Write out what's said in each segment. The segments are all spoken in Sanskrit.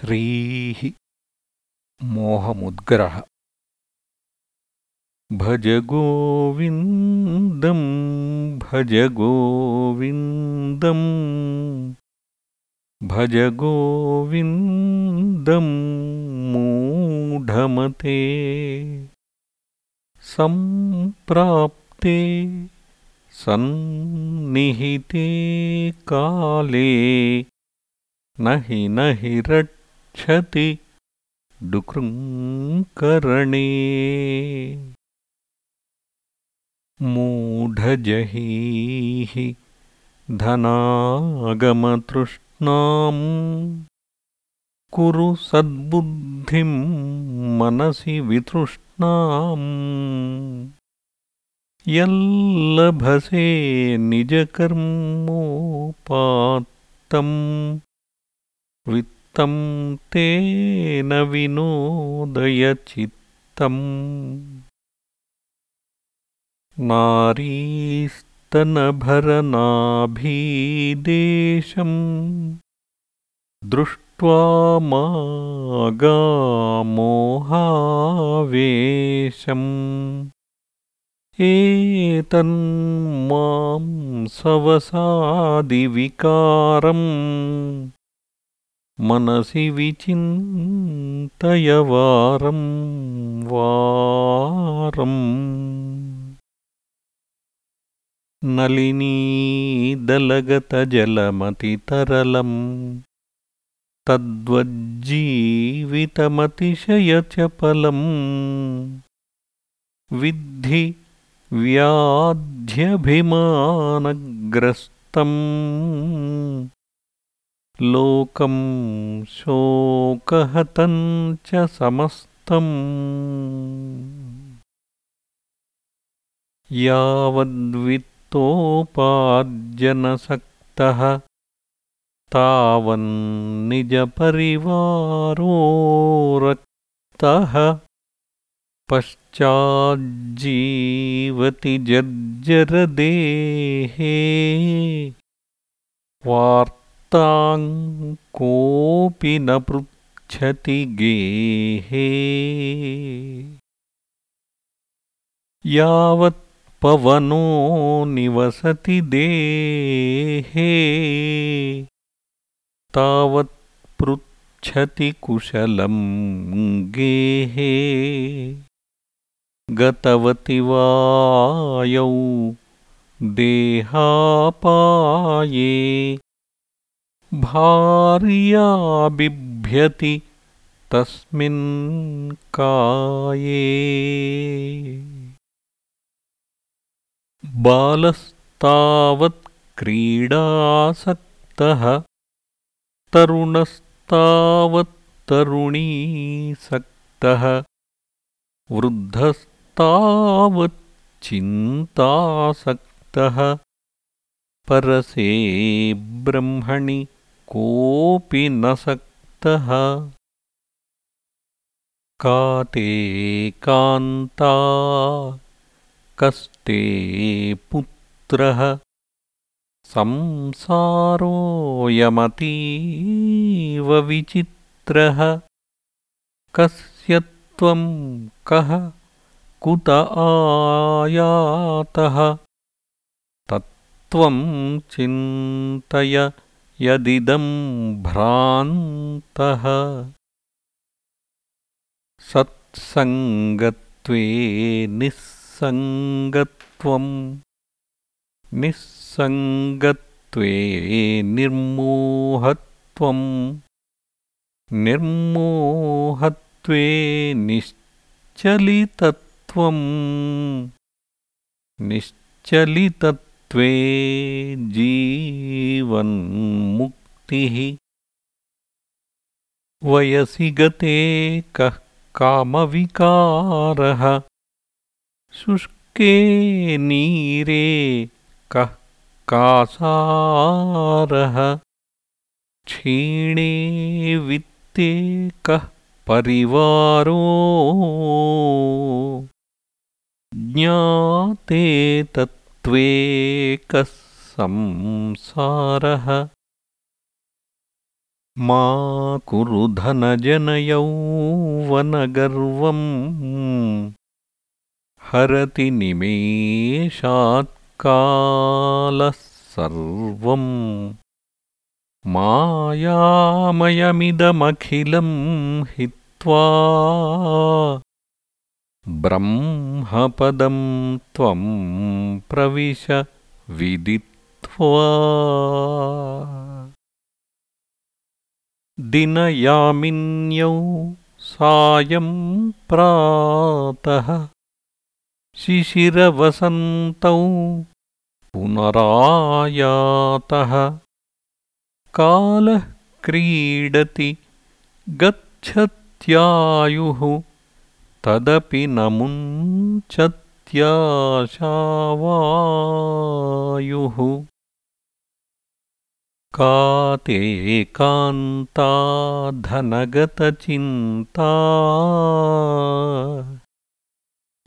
श्रीः मोहमुद्गरः। भज गोविन्दं भज गोविन्दम्। भज गोविन्दं मूढमते। सम्प्राप्ते सन्निहिते काले न हि न रक्षति डुकृङ्करणे मूढजहीः धनागमतृष्णाम् कुरु सद्बुद्धिं मनसि वितृष्णाम्। यल्लभसे निजकर्मोपात्तम् वित्तं तेन विनोदयचित्तम् नारीस्तनभरनाभीदेशम्। दृष्ट्वा मागामोहावेशम्। एतन्मां सवसादिविकारम् मनसि विचिन्तयवारं वारम् नलिनीदलगतजलमतितरलम् तद्वज्जीवितमतिशयचपलम्। विद्धि व्याध्यभिमानग्रस्तम् लोकं शोकहतं च समस्तम्। यावद्वित्तोपार्जनसक्तः तावन्निजपरिवारोरक्तः पश्चाज्जीवति जर्जरदेहे कोऽपि न पृच्छति गेहे। यावत्पवनो निवसति देहे। तावत्पृच्छति कुशलं गेहे। गतवति वायौ देहापाये भार्या बिभ्यति तस्मिन् काये। बालस्तावत्क्रीडासक्तः तरुणस्तावत्तरुणीसक्तः वृद्धस् तावच्चिन्तासक्तः परसे ब्रह्मणि कोऽपि न सक्तः। काते कान्ता कस्ते पुत्रः। संसारोऽयमतीव विचित्रः। कस्य त्वं कः कुत आयातः। तत्त्वं चिन्तय यदिदं भ्रान्तः सत्सङ्गत्वे निःसङ्गत्वं निःसङ्गत्वे निर्मोहत्वं निर्मोहत्वे निश्चलितत्वम् निश्चलितत्वे जीवन्मुक्तिः वयसि गते कः कामविकारः। शुष्के नीरे कः कासारः। क्षीणे वित्ते कः परिवारो। ज्ञाते तत्त्वे कः संसारः मा कुरु धनजनयौवनगर्वम् हरति निमेषात्कालः सर्वम्। मायामयमिदमखिलं हित्वा ब्रह्मपदं त्वं प्रविश विदित्वा। दिनयामिन्यौ सायं प्रातः शिशिरवसन्तौ पुनरायातः। कालः क्रीडति गच्छत्यायुः तदपि न मुञ्चत्याशावायुः। का ते कान्ता धनगतचिन्ता?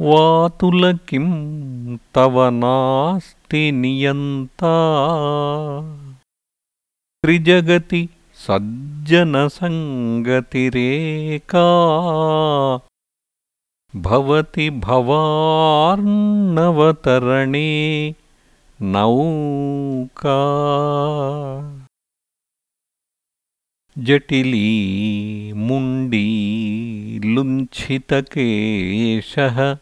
वातुलकिं तव नास्ति नियन्ता? त्रिजगति सज्जनसङ्गतिरेका भवति भवार्णवतरणे नौका। जटिली मुण्डी लुञ्छितकेशः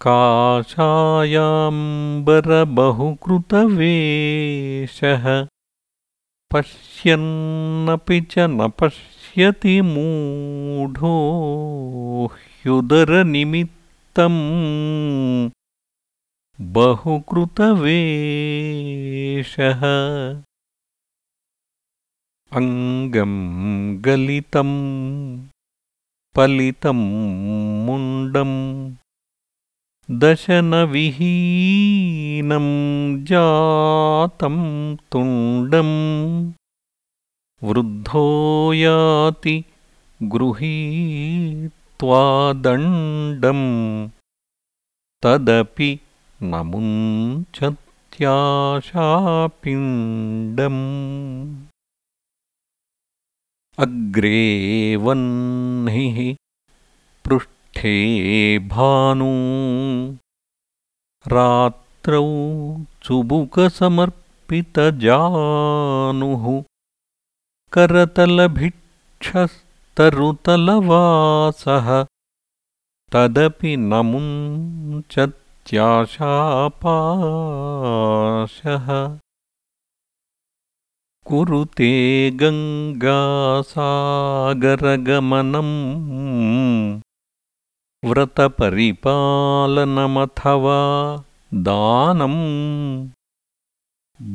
काषायाम्बरबहुकृतवेषः पश्यन्नपि च न पश्यति मूढो ह्युदरनिमित्तम् बहुकृतवेषः अङ्गं गलितं पलितं मुण्डम् दशनविहीनं जातं तुण्डम् वृद्धो याति गृहीत्वा दण्डम् तदपि न मुञ्चत्याशापिण्डम् अग्रे वह्निः पृष्ठे भानु। रात्रौ चुबुकसमर्पितजानुः करतलभिक्षस्तरुतलवासः तदपि न मुञ्चत्याशापाशः कुरुते गङ्गासागरगमनम् व्रतपरिपालनमथवा दानम्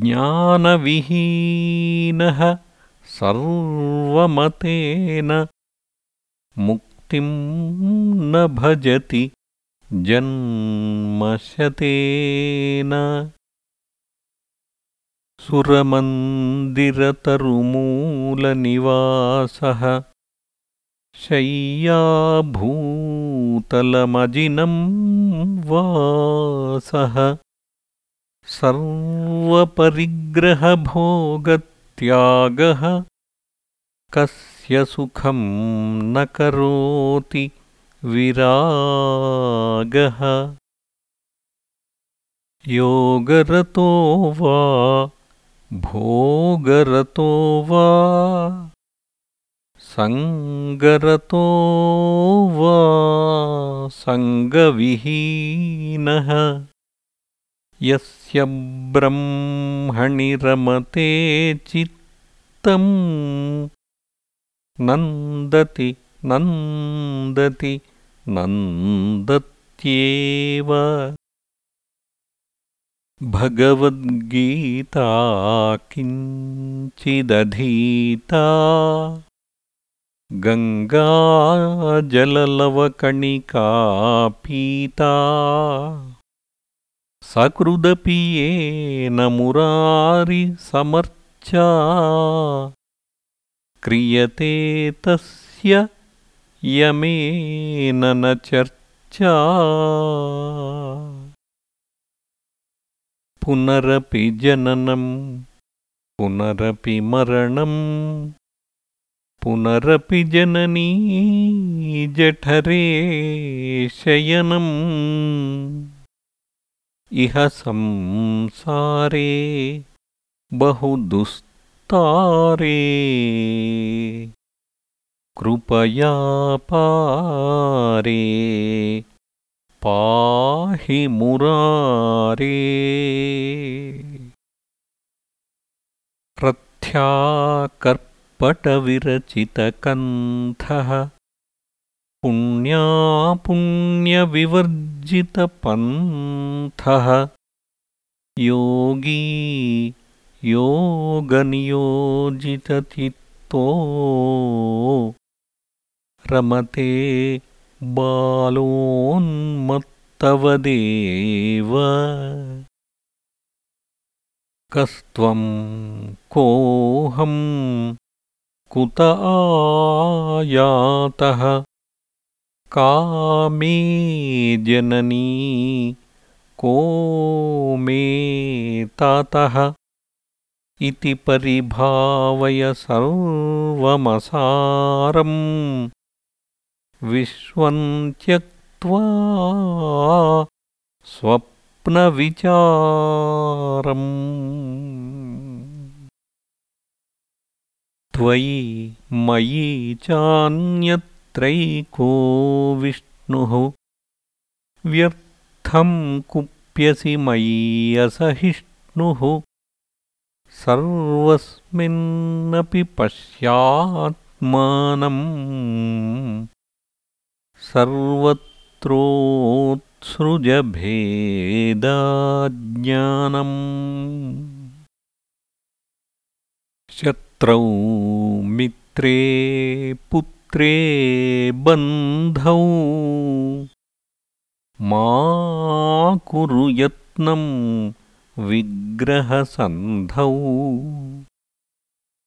ज्ञानविहीनः सर्वमतेन मुक्तिं न भजति जन्मशतेन। सुरमन्दिरतरुमूलनिवासः शय्याभूतलमजिनं वासः सर्वपरिग्रहभोगत्यागः कस्य सुखं न करोति विरागः। योगरतो वा भोगरतो वा सङ्गरतो वा सङ्गविहीनः यस्य ब्रह्मणि रमते चित्तम् नन्दति नन्दति नन्दत्येव। भगवद्गीता किञ्चिदधीता। गङ्गाजललवकणिका पीता सकृदपि येन मुरारिसमर्चा क्रियते तस्य यमेन न चर्चा। पुनरपि जननं पुनरपि मरणम् पुनरपि जननी जठरे शयनम् इह संसारे बहुदुस्तारे कृपया पारे पाहि मुरारे। रथ्याकर्पटविरचितकन्थः पुण्यापुण्यविवर्जितपन्थः योगी योगनियोजितचित्तो। रमते बालोन्मत्तवदेव। कस्त्वं कोऽहं कुत आयातः का मे जननी को मे तातः इति परिभावय सर्वमसारम् विश्वं त्यक्त्वा स्वप्नविचारम्। त्वयि मयि चान्यत्रैको विष्णुः व्यर्थं कुप्यसि मयि असहिष्णुः सर्वस्मिन्नपि पश्यात्मानम् सर्वत्रोत्सृजभेदाज्ञानम् शत्रौ मित्रे पुत्रे बन्धौ। मा कुरु यत्नं विग्रहसन्धौ।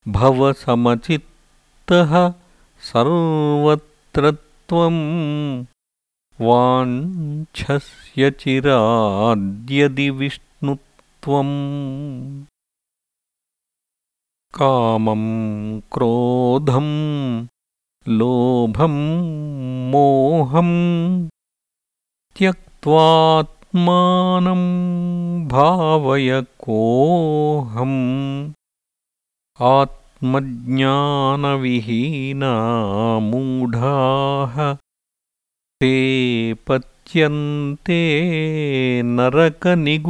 भवसमचित्तः सर्वत्र त्वं वाञ्छस्य चिराद्यदि विष्णुत्वम्। कामं क्रोधं लोभं मोहं त्यक्त्वात्मानं भावय कोऽहम् आत्मज्ञानविहीनामूढाः ते पच्यन्ते नरकनिगूढाः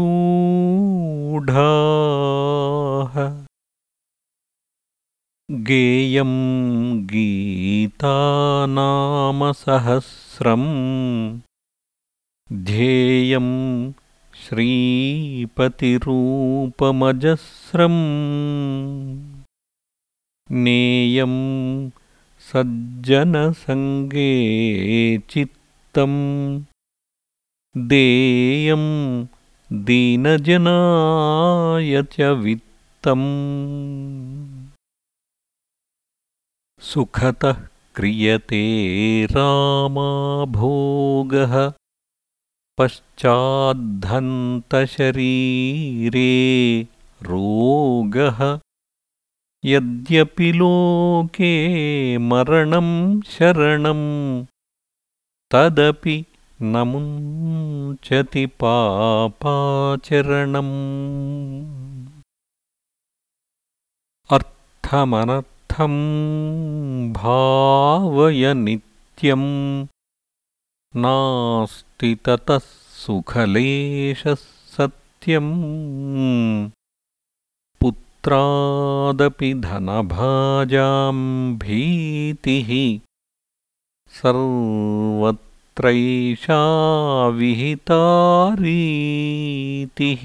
गेयं गीतानामसहस्रम्। ध्येयं श्रीपतिरूपमजस्रम्। नेयं सज्जनसङ्गे चित्तम्। देयं दीनजनाय च वित्तम् सुखतः क्रियते रामाभोगः। पश्चाद्धन्तशरीरे रोगः। यद्यपि लोके मरणं शरणं तदपि न मुञ्चति पापाचरणम्। अर्थमनर्थं भावय नित्यम् नास्ति ततः सुखलेशः सत्यम्। पुत्रादपि धनभाजां भीतिः। सर्वत्रैषा विहितारीतिः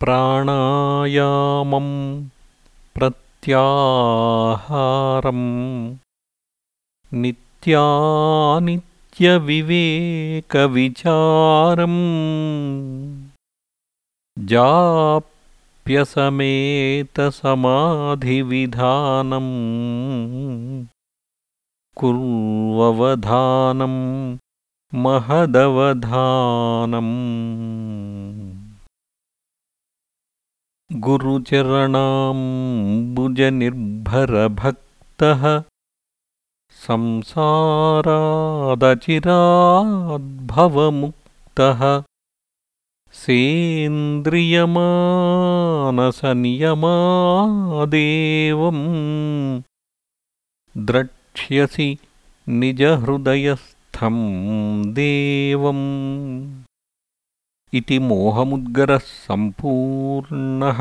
प्राणायामं प्रत्याहारम् नित्यानित्यविवेकविचारम्। जाप्यसमेतसमाधिविधानम्। कुर्ववधानं महदवधानम् गुरुचरणाम्बुजनिर्भरम् निर्भरभक्तः संसारादचिराद्भवमुक्तः सेन्द्रियमानसनियमादेवम् द्रक्ष्यसि निजहृदयस्थं देवम् इति मोहमुद्गरः सम्पूर्णः